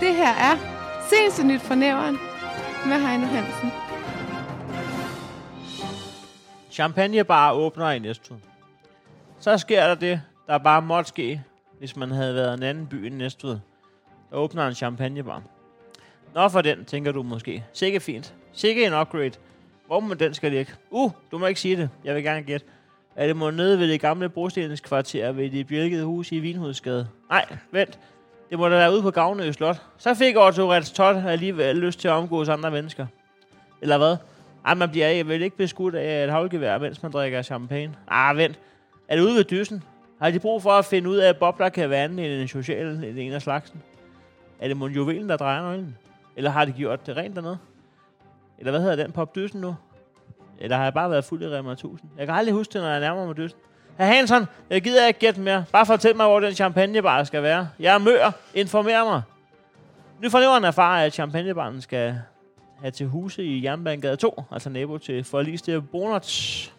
Det her er Seneste Nyt fra Næveren med Heino Hansen. Champagnebar åbner i Næstved. Så sker der det, der bare måtte ske, hvis man havde været en anden by end Næstved. Der åbner en champagnebar. Nå for den, tænker du måske. Sikke fint. Sikke en upgrade. Hvor må den skal ligge? Uh, du må ikke sige det. Jeg vil gerne gætte. Er det må nede ved det gamle brostenskvarter ved det bjælkede hus i Vinhusgade? Nej, vent. Det må da være ude på Gavnø Slot. Så fik Otto Rets Tot alligevel lyst til at omgås andre mennesker. Eller hvad? Ej, man bliver vel ikke beskudt af et havlgevær, mens man drikker champagne. Ah, vent. Er det ude ved dysen? Har de brug for at finde ud af, at bobler kan være anden end en social end en af slagsen? Er det mon juvelen, der drejer nøglen? Eller har de gjort det rent dernede? Eller hvad hedder den pop dysen nu? Eller har jeg bare været fuld i Remmer 1000? Jeg kan aldrig huske det, når jeg nærmer mig dysen. Herr Hansen, jeg gider ikke gætte mere. Bare fortæl mig, hvor den champagnebar skal være. Jeg er mør. Informer mig. Nu fornævren erfarer, at champagnebaren skal have til huse i Jernbanegade 2, altså nabo til forliste Bonerts.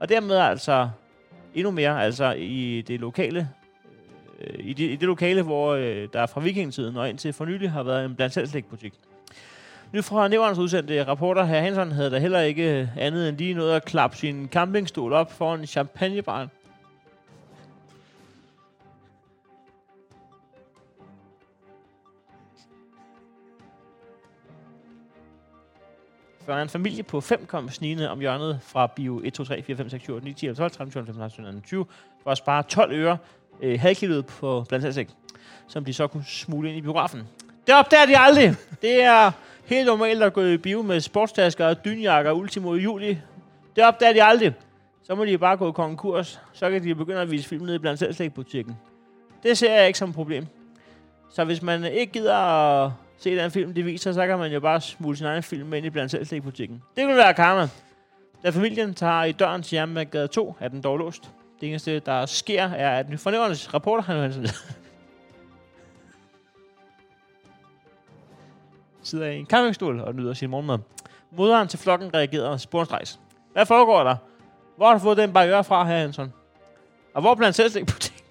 Og dermed altså endnu mere, altså i det lokale, øh, i, det, i det lokale, hvor øh, der fra vikingetiden og indtil for nylig har været en blandt butik. Nu fra Nævnerens udsendte rapporter, herr Hansen havde da heller ikke øh, andet end lige noget at klappe sin campingstol op foran champagnebaren. Før en familie på 5 kom snigende om hjørnet fra bio 1, 2, 3, 4, 5, 6, 7, 8, 9, 10, 11, 12, 13, 14, 15, 16, 17, 20 for at spare 12 øre øh, halvkiloet på blandt andet, som de så kunne smule ind i biografen. Det opdager de aldrig. Det er helt normalt at gå i bio med sportstasker og dynjakker ultimo i juli. Det opdager de aldrig. Så må de bare gå konkurs. Så kan de begynde at vise film nede i blandt butikken. Det ser jeg ikke som et problem. Så hvis man ikke gider at se den film, de viser, så kan man jo bare smule sin egen film ind i blandt butikken. Det kunne være karma. Da familien tager i døren til gade 2, er den dog låst. Det eneste, der sker, er, at fornævrendes rapporter, han sidder i en campingstol og nyder sin morgenmad. Moderen til flokken reagerede spornstrejs. Hvad foregår der? Hvor har du fået den barriere fra her, Anton? Og hvor blandt selvstik butik?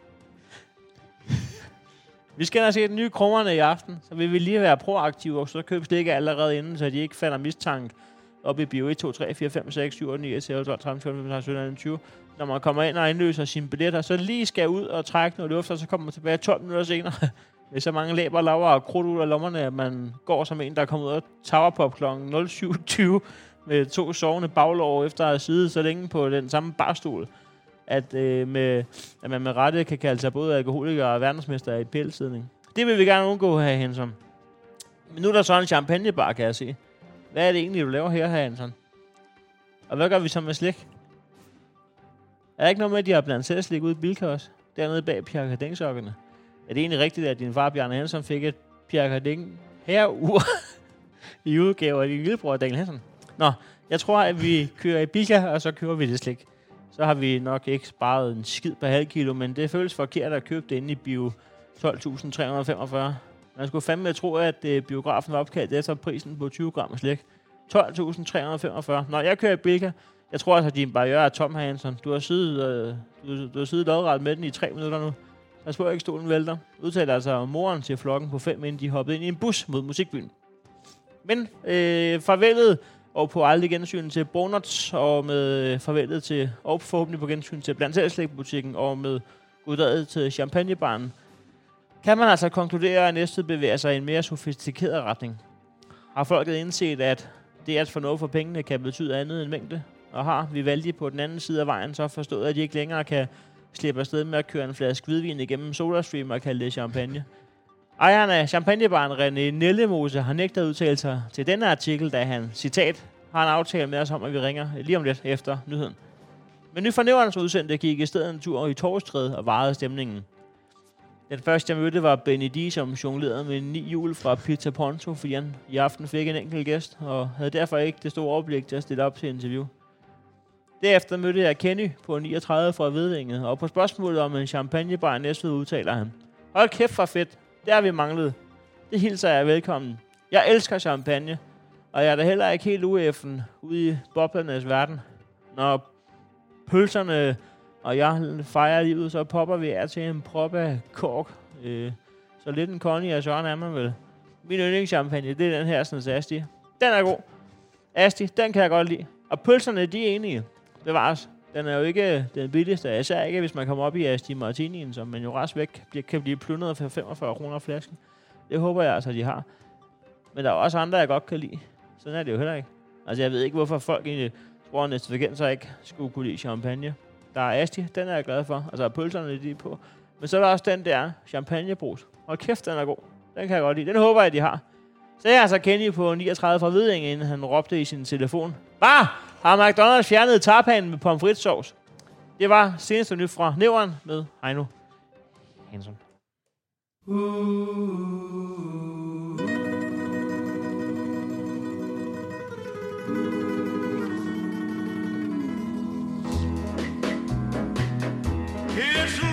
vi skal have set nye krummerne i aften, så vi vil lige være proaktive, og så købe stikket allerede inden, så de ikke falder mistanke op i bio 1, 2, 3, 4, 5, 6, 7, 8, 9, 10, 11, 12, 13, 14, 15, 16, 17, 20. Når man kommer ind og indløser sine billetter, så lige skal ud og trække noget luft, og så kommer man tilbage 12 minutter senere med så mange læber, laver og krudt ud af lommerne, at man går som en, der er kommet ud af Towerpop kl. 07.20 med to sovende baglov efter at have siddet så længe på den samme barstol, at, øh, med, at man med rette kan kalde sig både alkoholiker og verdensmester i pælsidning. Det vil vi gerne undgå her, Henson. Men nu er der så en champagnebar, kan jeg se. Hvad er det egentlig, du laver her, her Henson? Og hvad gør vi så med slik? Er der ikke noget med, at de har blandt slik ud i Bilka også? Dernede bag Pierre Cardin-sokkerne? Er det egentlig rigtigt, at din far, Bjarne Hansen, fik et Pierre Cardin herur i udgave af din lillebror, Daniel Hansen? Nå, jeg tror, at vi kører i Bilka, og så kører vi det slik. Så har vi nok ikke sparet en skid per halv kilo, men det føles forkert at købe det inde i bio 12.345. Man skulle fandme tro, at øh, biografen var opkaldt efter prisen på 20 gram slik. 12.345. Når jeg kører i Bilka, jeg tror altså, at din barriere er tom, Hansen. Du har siddet, øh, du, du har siddet lodret med den i tre minutter nu. Jeg at ikke, stolen vælter. Udtaler altså moren til flokken på fem, inden de hoppede ind i en bus mod musikbyen. Men øh, farvelet og på aldrig gensyn til Bonuts, og med farvelet til, og forhåbentlig på gensyn til blandt butikken og med goddaget til champagnebaren, kan man altså konkludere, at næste bevæger sig i en mere sofistikeret retning. Har folket indset, at det at få noget for pengene kan betyde andet end mængde? Og har vi valgt på den anden side af vejen så forstået, at de ikke længere kan slipper afsted med at køre en flaske hvidvin igennem SodaStream og kalde det champagne. Ejeren af champagnebaren René Nellemose har nægtet udtalelser sig til denne artikel, da han, citat, har en aftale med os om, at vi ringer lige om lidt efter nyheden. Men nu fornæverens udsendte gik i stedet en tur i Torstred og varede stemningen. Den første, jeg mødte, var Benny D, som jonglerede med en ny jul fra Pizza Ponto, fordi han i aften fik en enkelt gæst, og havde derfor ikke det store overblik til at stille op til interview. Derefter mødte jeg Kenny på 39 fra Vedvinget, og på spørgsmålet om en champagnebar i Næstved udtaler han, Hold kæft for fedt, det har vi manglet. Det hilser jeg velkommen. Jeg elsker champagne, og jeg er da heller ikke helt ueffen ude i boblernes verden. Når pølserne og jeg fejrer livet, så popper vi af til en prop af kork. Øh, Så lidt en Connie og Søren er man vel. Min yndlingschampagne, det er den her, sådan Asti. Den er god. Asti, den kan jeg godt lide. Og pølserne, de er enige. Bevares. Den er jo ikke den billigste, især ikke, hvis man kommer op i Asti Martinien, som man jo rest væk kan blive plundret for 45 kroner flasken. Det håber jeg altså, de har. Men der er også andre, jeg godt kan lide. Sådan er det jo heller ikke. Altså, jeg ved ikke, hvorfor folk egentlig tror, at Næste så ikke skulle kunne lide champagne. Der er Asti, den er jeg glad for. Altså, pølserne de er på. Men så er der også den der champagnebrus. Og kæft, den er god. Den kan jeg godt lide. Den håber jeg, de har. Så jeg altså Kenny på 39 fra Hviding, inden han råbte i sin telefon. Hvad? Har McDonald's fjernet tarpanen med pomfritsovs? Det var seneste nyt fra Nævren med Heino Hansen. It's